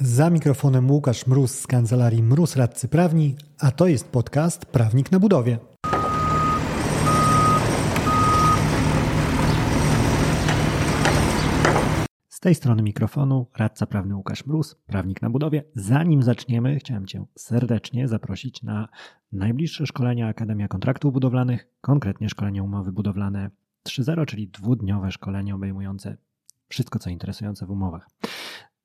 Za mikrofonem Łukasz Mróz z kancelarii Mróz Radcy Prawni, a to jest podcast Prawnik na Budowie. Z tej strony mikrofonu radca prawny Łukasz Mróz, prawnik na budowie. Zanim zaczniemy, chciałem Cię serdecznie zaprosić na najbliższe szkolenia Akademia Kontraktów Budowlanych, konkretnie szkolenie umowy budowlane 3.0, czyli dwudniowe szkolenie obejmujące wszystko, co interesujące w umowach.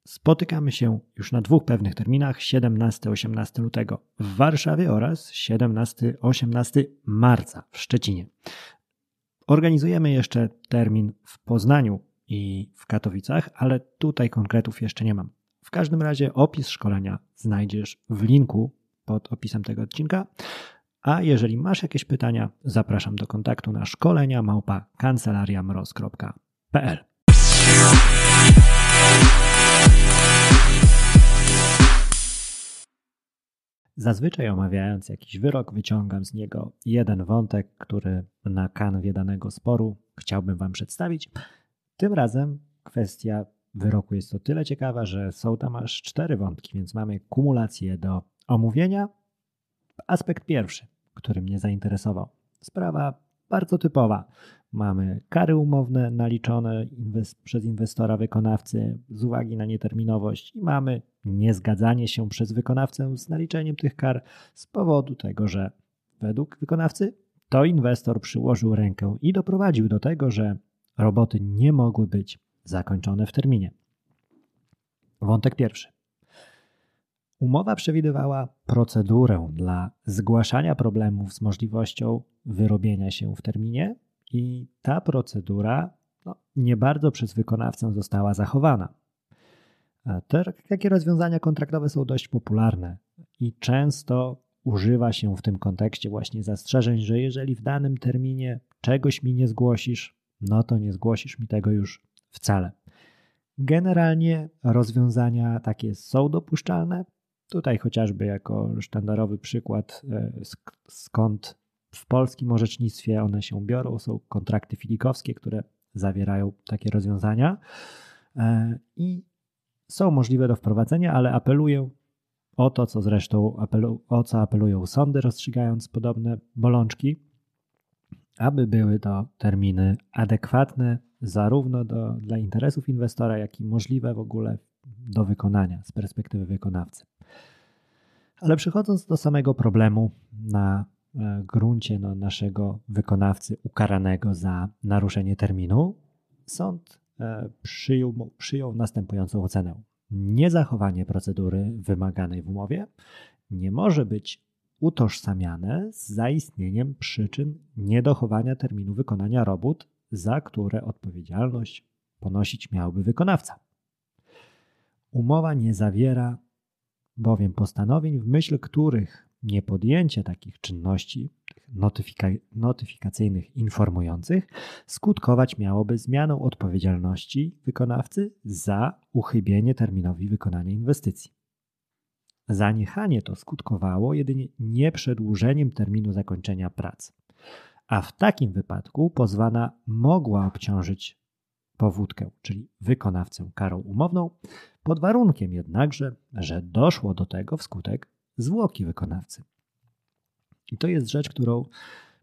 Spotykamy się już na dwóch pewnych terminach 17-18 lutego w Warszawie oraz 17-18 marca w Szczecinie. Organizujemy jeszcze termin w Poznaniu i w Katowicach, ale tutaj konkretów jeszcze nie mam. W każdym razie opis szkolenia znajdziesz w linku pod opisem tego odcinka. A jeżeli masz jakieś pytania, zapraszam do kontaktu na szkolenia małpa kancelariamroz.pl. Zazwyczaj omawiając jakiś wyrok, wyciągam z niego jeden wątek, który na kanwie danego sporu chciałbym Wam przedstawić. Tym razem kwestia wyroku jest o tyle ciekawa, że są tam aż cztery wątki, więc mamy kumulację do omówienia. Aspekt pierwszy, który mnie zainteresował. Sprawa bardzo typowa. Mamy kary umowne naliczone przez inwestora wykonawcy z uwagi na nieterminowość i mamy niezgadzanie się przez wykonawcę z naliczeniem tych kar z powodu tego, że według wykonawcy to inwestor przyłożył rękę i doprowadził do tego, że roboty nie mogły być zakończone w terminie. Wątek pierwszy. Umowa przewidywała procedurę dla zgłaszania problemów z możliwością wyrobienia się w terminie, i ta procedura no, nie bardzo przez wykonawcę została zachowana. Te, takie rozwiązania kontraktowe są dość popularne i często używa się w tym kontekście właśnie zastrzeżeń, że jeżeli w danym terminie czegoś mi nie zgłosisz, no to nie zgłosisz mi tego już wcale. Generalnie rozwiązania takie są dopuszczalne. Tutaj chociażby jako sztandarowy przykład, e, skąd w polskim orzecznictwie one się biorą, są kontrakty filikowskie, które zawierają takie rozwiązania e, i są możliwe do wprowadzenia, ale apeluję o to, co zresztą apelu, o co apelują sądy, rozstrzygając podobne bolączki, aby były to terminy adekwatne zarówno do, dla interesów inwestora, jak i możliwe w ogóle do wykonania z perspektywy wykonawcy. Ale przechodząc do samego problemu na gruncie no, naszego wykonawcy ukaranego za naruszenie terminu, sąd e, przyjął, przyjął następującą ocenę. Niezachowanie procedury wymaganej w umowie nie może być utożsamiane z zaistnieniem przyczyn niedochowania terminu wykonania robót, za które odpowiedzialność ponosić miałby wykonawca. Umowa nie zawiera bowiem postanowień, w myśl których Niepodjęcie takich czynności notyfika notyfikacyjnych informujących skutkować miałoby zmianą odpowiedzialności wykonawcy za uchybienie terminowi wykonania inwestycji. Zaniechanie to skutkowało jedynie nieprzedłużeniem terminu zakończenia prac, a w takim wypadku pozwana mogła obciążyć powódkę, czyli wykonawcę karą umowną, pod warunkiem jednakże, że doszło do tego wskutek zwłoki wykonawcy. I to jest rzecz, którą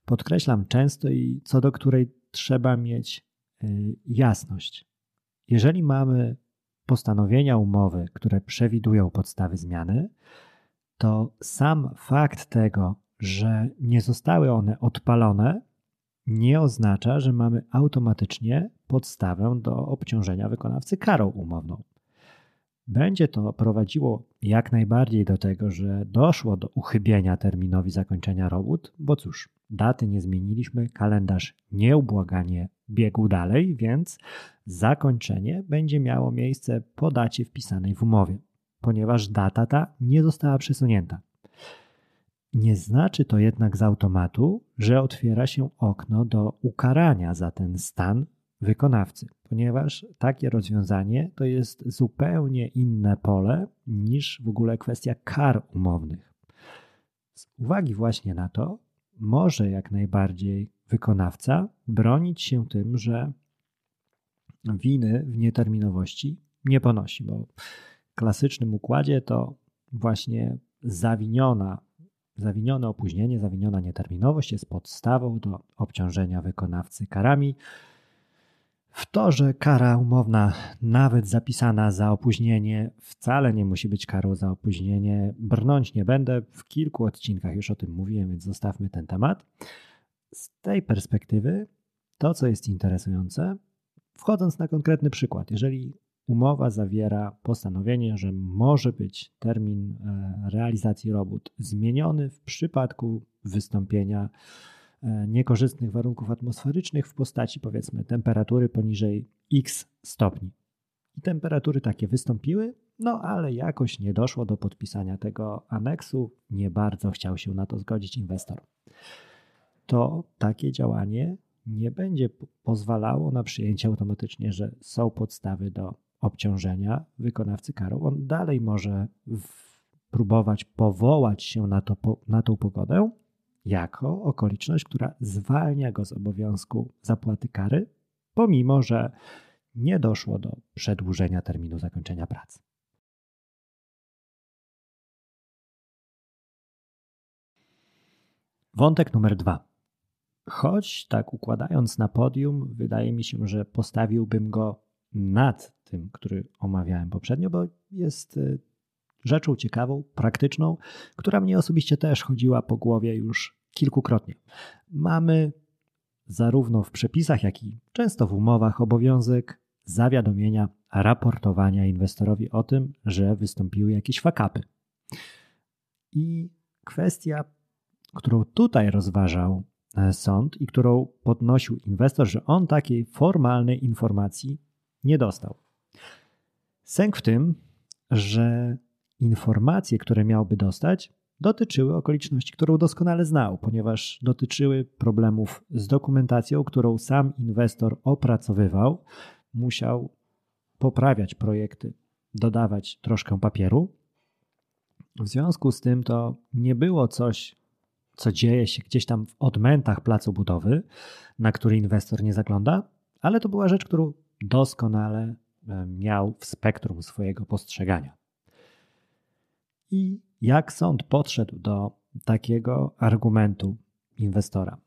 podkreślam często i co do której trzeba mieć y, jasność. Jeżeli mamy postanowienia umowy, które przewidują podstawy zmiany, to sam fakt tego, że nie zostały one odpalone, nie oznacza, że mamy automatycznie podstawę do obciążenia wykonawcy karą umowną. Będzie to prowadziło jak najbardziej do tego, że doszło do uchybienia terminowi zakończenia robót, bo cóż, daty nie zmieniliśmy, kalendarz nieubłaganie biegł dalej, więc zakończenie będzie miało miejsce po dacie wpisanej w umowie, ponieważ data ta nie została przesunięta. Nie znaczy to jednak z automatu, że otwiera się okno do ukarania za ten stan wykonawcy, ponieważ takie rozwiązanie to jest zupełnie inne pole niż w ogóle kwestia kar umownych. Z uwagi właśnie na to, może jak najbardziej wykonawca bronić się tym, że winy w nieterminowości nie ponosi, bo klasycznym układzie to właśnie zawiniona, zawinione opóźnienie, zawiniona nieterminowość jest podstawą do obciążenia wykonawcy karami. W to, że kara umowna, nawet zapisana za opóźnienie, wcale nie musi być karą za opóźnienie, brnąć nie będę. W kilku odcinkach już o tym mówiłem, więc zostawmy ten temat. Z tej perspektywy, to co jest interesujące, wchodząc na konkretny przykład, jeżeli umowa zawiera postanowienie, że może być termin e, realizacji robót zmieniony w przypadku wystąpienia niekorzystnych warunków atmosferycznych w postaci powiedzmy temperatury poniżej x stopni. I temperatury takie wystąpiły, no ale jakoś nie doszło do podpisania tego aneksu, nie bardzo chciał się na to zgodzić inwestor. To takie działanie nie będzie pozwalało na przyjęcie automatycznie, że są podstawy do obciążenia wykonawcy karą. On dalej może próbować powołać się na, to, na tą pogodę jako okoliczność, która zwalnia go z obowiązku zapłaty kary, pomimo że nie doszło do przedłużenia terminu zakończenia pracy. Wątek numer dwa. Choć tak układając na podium, wydaje mi się, że postawiłbym go nad tym, który omawiałem poprzednio, bo jest y, rzeczą ciekawą, praktyczną, która mnie osobiście też chodziła po głowie już kilkukrotnie. Mamy zarówno w przepisach, jak i często w umowach obowiązek zawiadomienia, raportowania inwestorowi o tym, że wystąpiły jakieś fakapy. I kwestia, którą tutaj rozważał e, sąd i którą podnosił inwestor, że on takiej formalnej informacji nie dostał. Sęk w tym, że informacje, które miałby dostać, dotyczyły okoliczności, którą doskonale znał, ponieważ dotyczyły problemów z dokumentacją, którą sam inwestor opracowywał, musiał poprawiać projekty, dodawać troszkę papieru. W związku z tym to nie było coś, co dzieje się gdzieś tam w odmętach placu budowy, na który inwestor nie zagląda, ale to była rzecz, którą doskonale e, miał w spektrum swojego postrzegania. I jak sąd podszedł do takiego argumentu inwestora?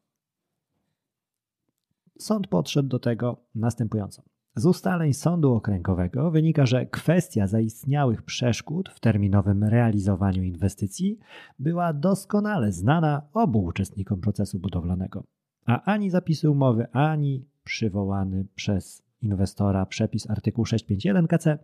Sąd podszedł do tego następująco. Z ustaleń sądu okręgowego wynika, że kwestia zaistniałych przeszkód w terminowym realizowaniu inwestycji była doskonale znana obu uczestnikom procesu budowlanego, a ani zapisy umowy, ani przywołany przez inwestora przepis artykuł 651 KC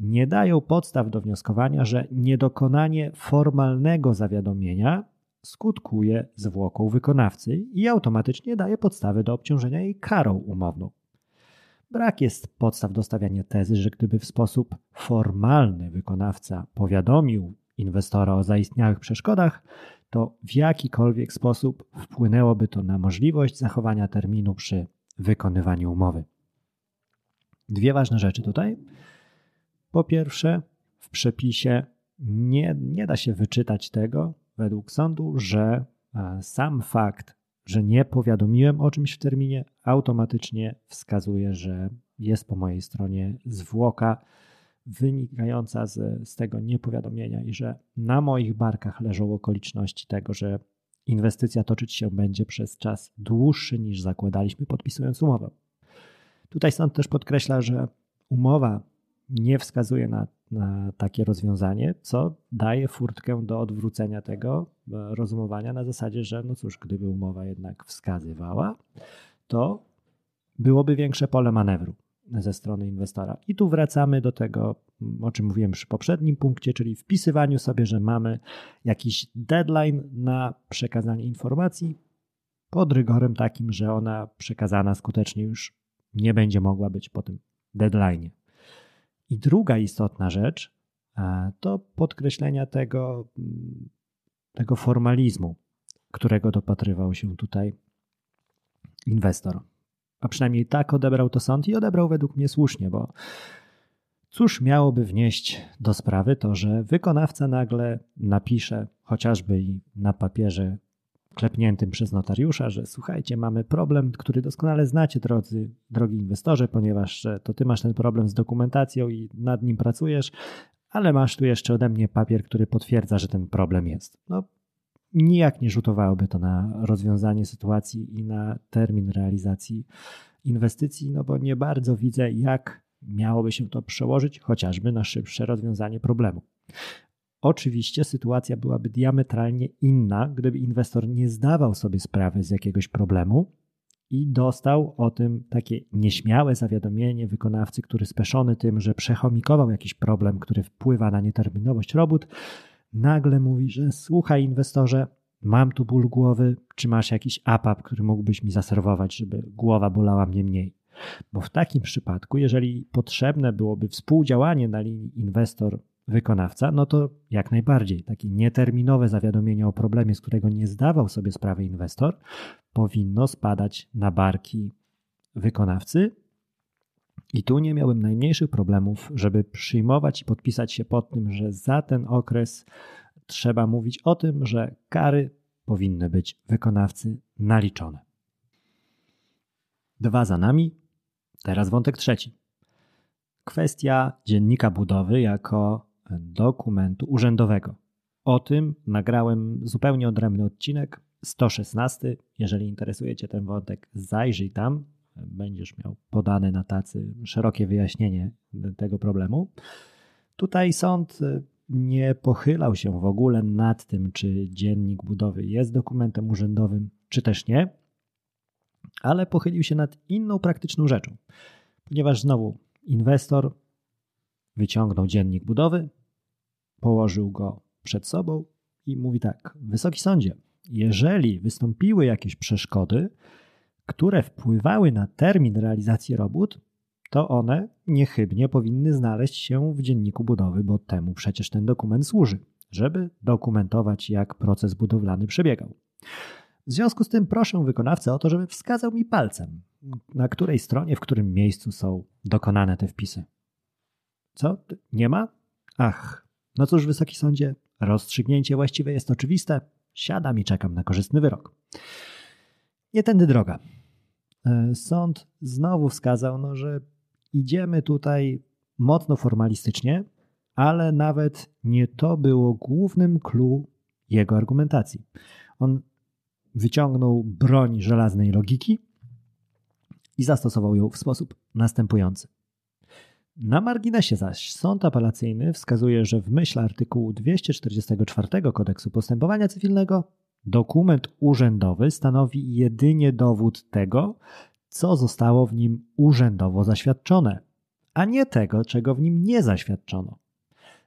nie dają podstaw do wnioskowania, że niedokonanie formalnego zawiadomienia skutkuje zwłoką wykonawcy i automatycznie daje podstawy do obciążenia jej karą umowną. Brak jest podstaw do stawiania tezy, że gdyby w sposób formalny wykonawca powiadomił inwestora o zaistniałych przeszkodach, to w jakikolwiek sposób wpłynęłoby to na możliwość zachowania terminu przy wykonywaniu umowy. Dwie ważne rzeczy tutaj. Po pierwsze, w przepisie nie, nie da się wyczytać tego, według sądu, że e, sam fakt, że nie powiadomiłem o czymś w terminie, automatycznie wskazuje, że jest po mojej stronie zwłoka wynikająca z, z tego niepowiadomienia i że na moich barkach leżą okoliczności tego, że inwestycja toczyć się będzie przez czas dłuższy niż zakładaliśmy podpisując umowę. Tutaj sąd też podkreśla, że umowa nie wskazuje na, na, takie rozwiązanie, co daje furtkę do odwrócenia tego e, rozumowania na zasadzie, że no cóż, gdyby umowa jednak wskazywała, to byłoby większe pole manewru ze strony inwestora. I tu wracamy do tego, o czym mówiłem przy poprzednim punkcie, czyli wpisywaniu sobie, że mamy jakiś deadline na przekazanie informacji pod rygorem takim, że ona przekazana skutecznie już nie będzie mogła być po tym deadline. I druga istotna rzecz e, to podkreślenia tego, mm, tego formalizmu, którego dopatrywał się tutaj inwestor. A przynajmniej tak odebrał to sąd i odebrał według mnie słusznie, bo cóż miałoby wnieść do sprawy to, że wykonawca nagle napisze chociażby i na papierze klepniętym przez notariusza, że słuchajcie, mamy problem, który doskonale znacie, drodzy, drogi inwestorze, ponieważ to ty masz ten problem z dokumentacją i nad nim pracujesz, ale masz tu jeszcze ode mnie papier, który potwierdza, że ten problem jest. No, nijak nie rzutowałoby to na rozwiązanie sytuacji i na termin realizacji inwestycji, no bo nie bardzo widzę, jak miałoby się to przełożyć chociażby na szybsze rozwiązanie problemu. Oczywiście sytuacja byłaby diametralnie inna, gdyby inwestor nie zdawał sobie sprawy z jakiegoś problemu i dostał o tym takie nieśmiałe zawiadomienie wykonawcy, który speszony tym, że przechomikował jakiś problem, który wpływa na nieterminowość robót, nagle mówi, że słuchaj inwestorze, mam tu ból głowy, czy masz jakiś APAP, który mógłbyś mi zaserwować, żeby głowa bolała mnie mniej. Bo w takim przypadku, jeżeli potrzebne byłoby współdziałanie na linii inwestor wykonawca, no to jak najbardziej takie nieterminowe zawiadomienie o problemie, z którego nie zdawał sobie sprawy inwestor, powinno spadać na barki wykonawcy. I tu nie miałbym najmniejszych problemów, żeby przyjmować i podpisać się pod tym, że za ten okres trzeba mówić o tym, że kary powinny być wykonawcy naliczone. Dwa za nami, teraz wątek trzeci. Kwestia dziennika budowy jako dokumentu urzędowego. O tym nagrałem zupełnie odrębny odcinek 116. Jeżeli interesuje Cię ten wątek, zajrzyj tam. Będziesz miał podane na tacy szerokie wyjaśnienie tego problemu. Tutaj sąd nie pochylał się w ogóle nad tym, czy dziennik budowy jest dokumentem urzędowym, czy też nie, ale pochylił się nad inną praktyczną rzeczą, ponieważ znowu inwestor wyciągnął dziennik budowy, położył go przed sobą i mówi tak: Wysoki sądzie, jeżeli wystąpiły jakieś przeszkody, które wpływały na termin realizacji robót, to one niechybnie powinny znaleźć się w dzienniku budowy, bo temu przecież ten dokument służy, żeby dokumentować, jak proces budowlany przebiegał. W związku z tym proszę wykonawcę o to, żeby wskazał mi palcem, na której stronie, w którym miejscu są dokonane te wpisy. Co? Nie ma? Ach, no cóż, wysoki sądzie, rozstrzygnięcie właściwe jest oczywiste. Siadam i czekam na korzystny wyrok. Nie tędy droga. E, sąd znowu wskazał, no, że idziemy tutaj mocno formalistycznie, ale nawet nie to było głównym clue jego argumentacji. On wyciągnął broń żelaznej logiki i zastosował ją w sposób następujący. Na marginesie zaś sąd apelacyjny wskazuje, że w myśl artykułu 244 Kodeksu Postępowania Cywilnego dokument urzędowy stanowi jedynie dowód tego, co zostało w nim urzędowo zaświadczone, a nie tego, czego w nim nie zaświadczono.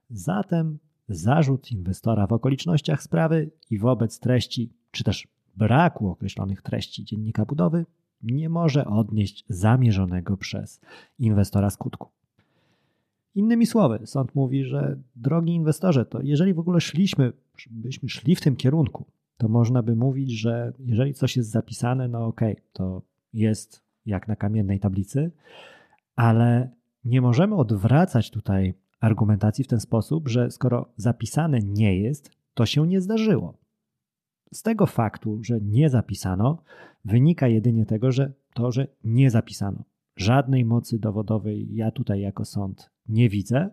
Zatem zarzut inwestora w okolicznościach sprawy i wobec treści, czy też braku określonych treści dziennika budowy nie może odnieść zamierzonego przez inwestora skutku. Innymi słowy, sąd mówi, że drogi inwestorze, to jeżeli w ogóle szliśmy, byśmy szli w tym kierunku, to można by mówić, że jeżeli coś jest zapisane, no okej, okay, to jest jak na kamiennej tablicy, ale nie możemy odwracać tutaj argumentacji w ten sposób, że skoro zapisane nie jest, to się nie zdarzyło. Z tego faktu, że nie zapisano, wynika jedynie tego, że to, że nie zapisano. Żadnej mocy dowodowej ja tutaj jako sąd nie widzę,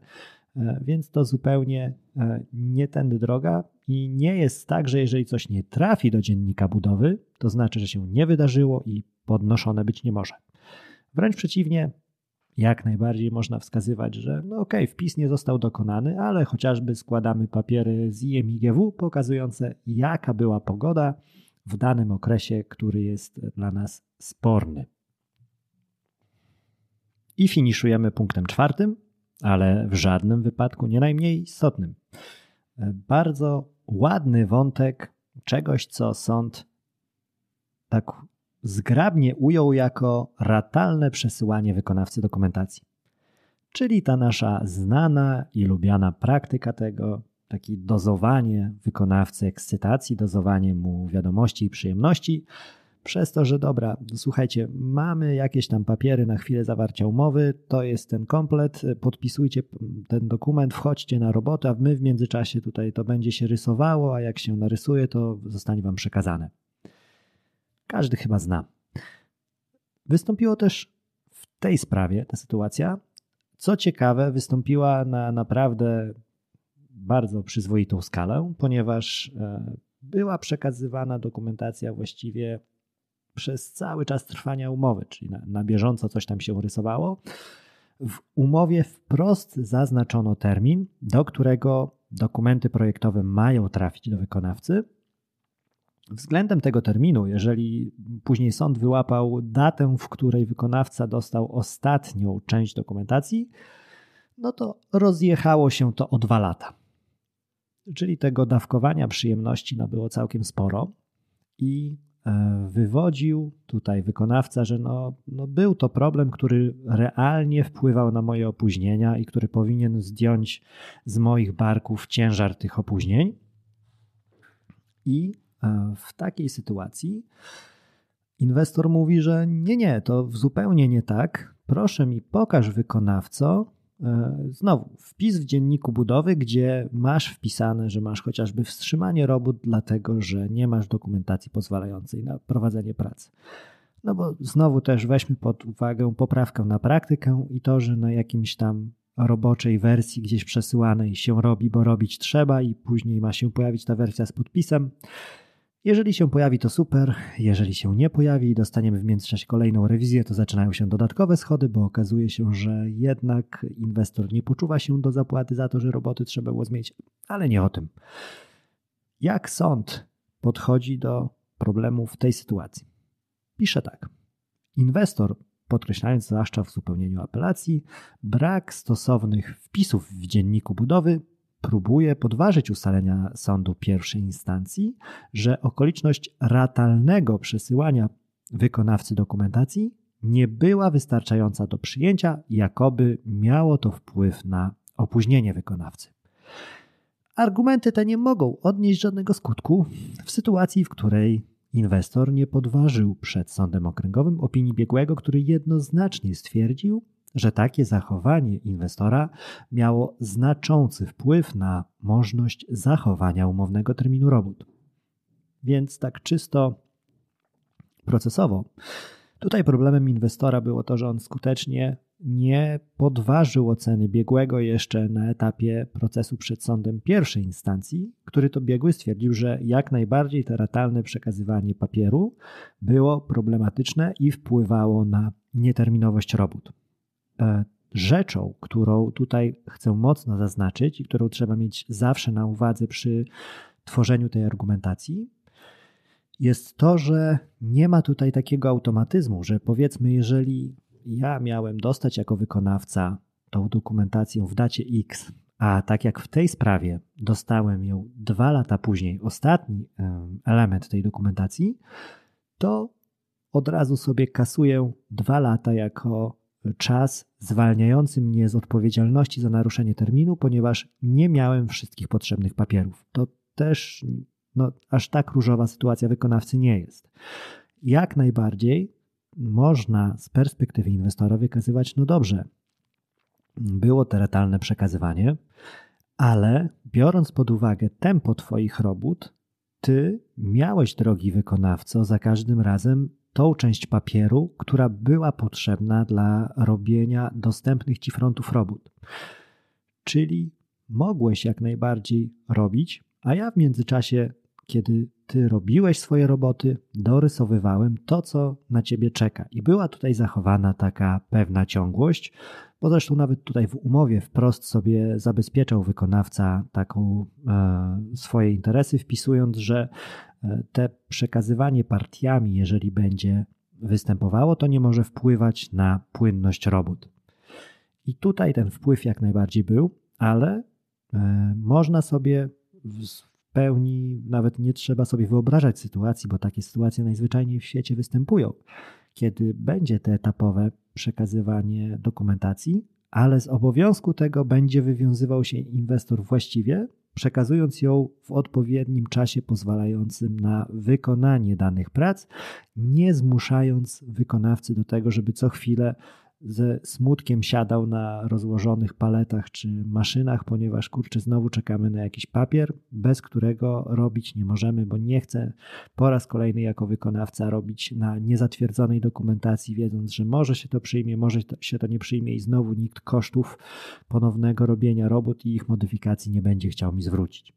e, więc to zupełnie e, nie tędy droga i nie jest tak, że jeżeli coś nie trafi do dziennika budowy, to znaczy, że się nie wydarzyło i podnoszone być nie może. Wręcz przeciwnie, jak najbardziej można wskazywać, że no okej, okay, wpis nie został dokonany, ale chociażby składamy papiery z IMIGW pokazujące, jaka była pogoda w danym okresie, który jest dla nas sporny. I finiszujemy punktem czwartym, ale w żadnym wypadku nie najmniej istotnym. Bardzo ładny wątek czegoś, co sąd tak zgrabnie ujął jako ratalne przesyłanie wykonawcy dokumentacji. Czyli ta nasza znana i lubiana praktyka tego, takie dozowanie wykonawcy ekscytacji, dozowanie mu wiadomości i przyjemności, przez to, że dobra, słuchajcie, mamy jakieś tam papiery na chwilę zawarcia umowy, to jest ten komplet, podpisujcie ten dokument, wchodźcie na robotę, a my w międzyczasie tutaj to będzie się rysowało, a jak się narysuje, to zostanie wam przekazane. Każdy chyba zna. Wystąpiło też w tej sprawie ta sytuacja co ciekawe, wystąpiła na naprawdę bardzo przyzwoitą skalę, ponieważ e, była przekazywana dokumentacja właściwie przez cały czas trwania umowy, czyli na, na bieżąco coś tam się rysowało. W umowie wprost zaznaczono termin, do którego dokumenty projektowe mają trafić do wykonawcy. Względem tego terminu, jeżeli później sąd wyłapał datę, w której wykonawca dostał ostatnią część dokumentacji, no to rozjechało się to o dwa lata. Czyli tego dawkowania przyjemności no było całkiem sporo i wywodził tutaj wykonawca, że no, no był to problem, który realnie wpływał na moje opóźnienia i który powinien zdjąć z moich barków ciężar tych opóźnień. I e, w takiej sytuacji inwestor mówi, że nie, nie, to zupełnie nie tak. Proszę mi pokaż wykonawco, E, znowu, wpis w dzienniku budowy, gdzie masz wpisane, że masz chociażby wstrzymanie robót, dlatego że nie masz dokumentacji pozwalającej na prowadzenie pracy. No bo znowu też weźmy pod uwagę poprawkę na praktykę i to, że na jakimś tam roboczej wersji gdzieś przesyłanej się robi, bo robić trzeba i później ma się pojawić ta wersja z podpisem. Jeżeli się pojawi, to super. Jeżeli się nie pojawi i dostaniemy w międzyczasie kolejną rewizję, to zaczynają się dodatkowe schody, bo okazuje się, że jednak inwestor nie poczuwa się do zapłaty za to, że roboty trzeba było zmienić, ale nie o tym. Jak sąd podchodzi do problemu w tej sytuacji? Pisze tak. Inwestor, podkreślając zwłaszcza w uzupełnieniu apelacji, brak stosownych wpisów w dzienniku budowy próbuje podważyć ustalenia sądu pierwszej instancji, że okoliczność ratalnego przesyłania wykonawcy dokumentacji nie była wystarczająca do przyjęcia, jakoby miało to wpływ na opóźnienie wykonawcy. Argumenty te nie mogą odnieść żadnego skutku w sytuacji, w której inwestor nie podważył przed sądem okręgowym opinii biegłego, który jednoznacznie stwierdził, że takie zachowanie inwestora miało znaczący wpływ na możliwość zachowania umownego terminu robót. Więc tak czysto procesowo, tutaj problemem inwestora było to, że on skutecznie nie podważył oceny biegłego jeszcze na etapie procesu przed sądem pierwszej instancji, który to biegły stwierdził, że jak najbardziej to ratalne przekazywanie papieru było problematyczne i wpływało na nieterminowość robót. E, rzeczą, którą tutaj chcę mocno zaznaczyć i którą trzeba mieć zawsze na uwadze przy tworzeniu tej argumentacji, jest to, że nie ma tutaj takiego automatyzmu, że powiedzmy, jeżeli ja miałem dostać jako wykonawca tą dokumentację w dacie X, a tak jak w tej sprawie dostałem ją dwa lata później, ostatni element tej dokumentacji, to od razu sobie kasuję dwa lata jako czas zwalniający mnie z odpowiedzialności za naruszenie terminu, ponieważ nie miałem wszystkich potrzebnych papierów. To też no, aż tak różowa sytuacja wykonawcy nie jest. Jak najbardziej można z perspektywy inwestora wykazywać, no dobrze, było to ratalne przekazywanie, ale biorąc pod uwagę tempo Twoich robót, Ty miałeś, drogi wykonawco, za każdym razem tą część papieru, która była potrzebna dla robienia dostępnych ci frontów robót. Czyli mogłeś jak najbardziej robić, a ja w międzyczasie, kiedy ty robiłeś swoje roboty, dorysowywałem to, co na ciebie czeka. I była tutaj zachowana taka pewna ciągłość, bo zresztą nawet tutaj w umowie wprost sobie zabezpieczał wykonawca taką e, swoje interesy, wpisując, że e, te przekazywanie partiami, jeżeli będzie występowało, to nie może wpływać na płynność robót. I tutaj ten wpływ jak najbardziej był, ale e, można sobie w pełni, nawet nie trzeba sobie wyobrażać sytuacji, bo takie sytuacje najzwyczajniej w świecie występują, kiedy będzie te etapowe przekazywanie dokumentacji, ale z obowiązku tego będzie wywiązywał się inwestor właściwie, przekazując ją w odpowiednim czasie pozwalającym na wykonanie danych prac, nie zmuszając wykonawcy do tego, żeby co chwilę ze smutkiem siadał na rozłożonych paletach czy maszynach, ponieważ kurczę, znowu czekamy na jakiś papier, bez którego robić nie możemy, bo nie chcę po raz kolejny jako wykonawca robić na niezatwierdzonej dokumentacji, wiedząc, że może się to przyjmie, może się to nie przyjmie i znowu nikt kosztów ponownego robienia robót i ich modyfikacji nie będzie chciał mi zwrócić.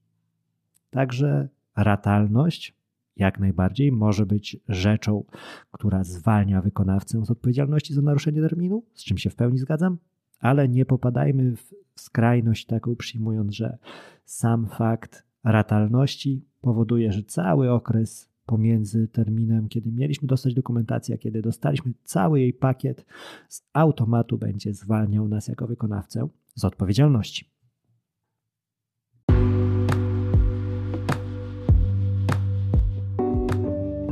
Także ratalność jak najbardziej może być rzeczą, która zwalnia wykonawcę z odpowiedzialności za naruszenie terminu, z czym się w pełni zgadzam, ale nie popadajmy w skrajność taką, przyjmując, że sam fakt ratalności powoduje, że cały okres pomiędzy terminem, kiedy mieliśmy dostać dokumentację, a kiedy dostaliśmy cały jej pakiet, z automatu będzie zwalniał nas jako wykonawcę z odpowiedzialności.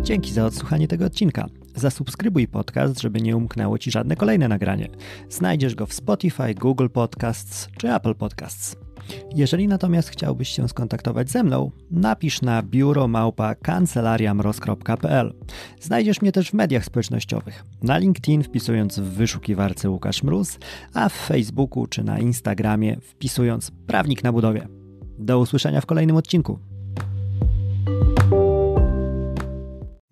Dzięki za odsłuchanie tego odcinka. Zasubskrybuj podcast, żeby nie umknęło Ci żadne kolejne nagranie. Znajdziesz go w Spotify, Google Podcasts czy Apple Podcasts. Jeżeli natomiast chciałbyś się skontaktować ze mną, napisz na biuromałpa kancelariamroz.pl. Znajdziesz mnie też w mediach społecznościowych. Na LinkedIn wpisując w wyszukiwarce Łukasz Mróz, a w Facebooku czy na Instagramie wpisując Prawnik na budowie. Do usłyszenia w kolejnym odcinku.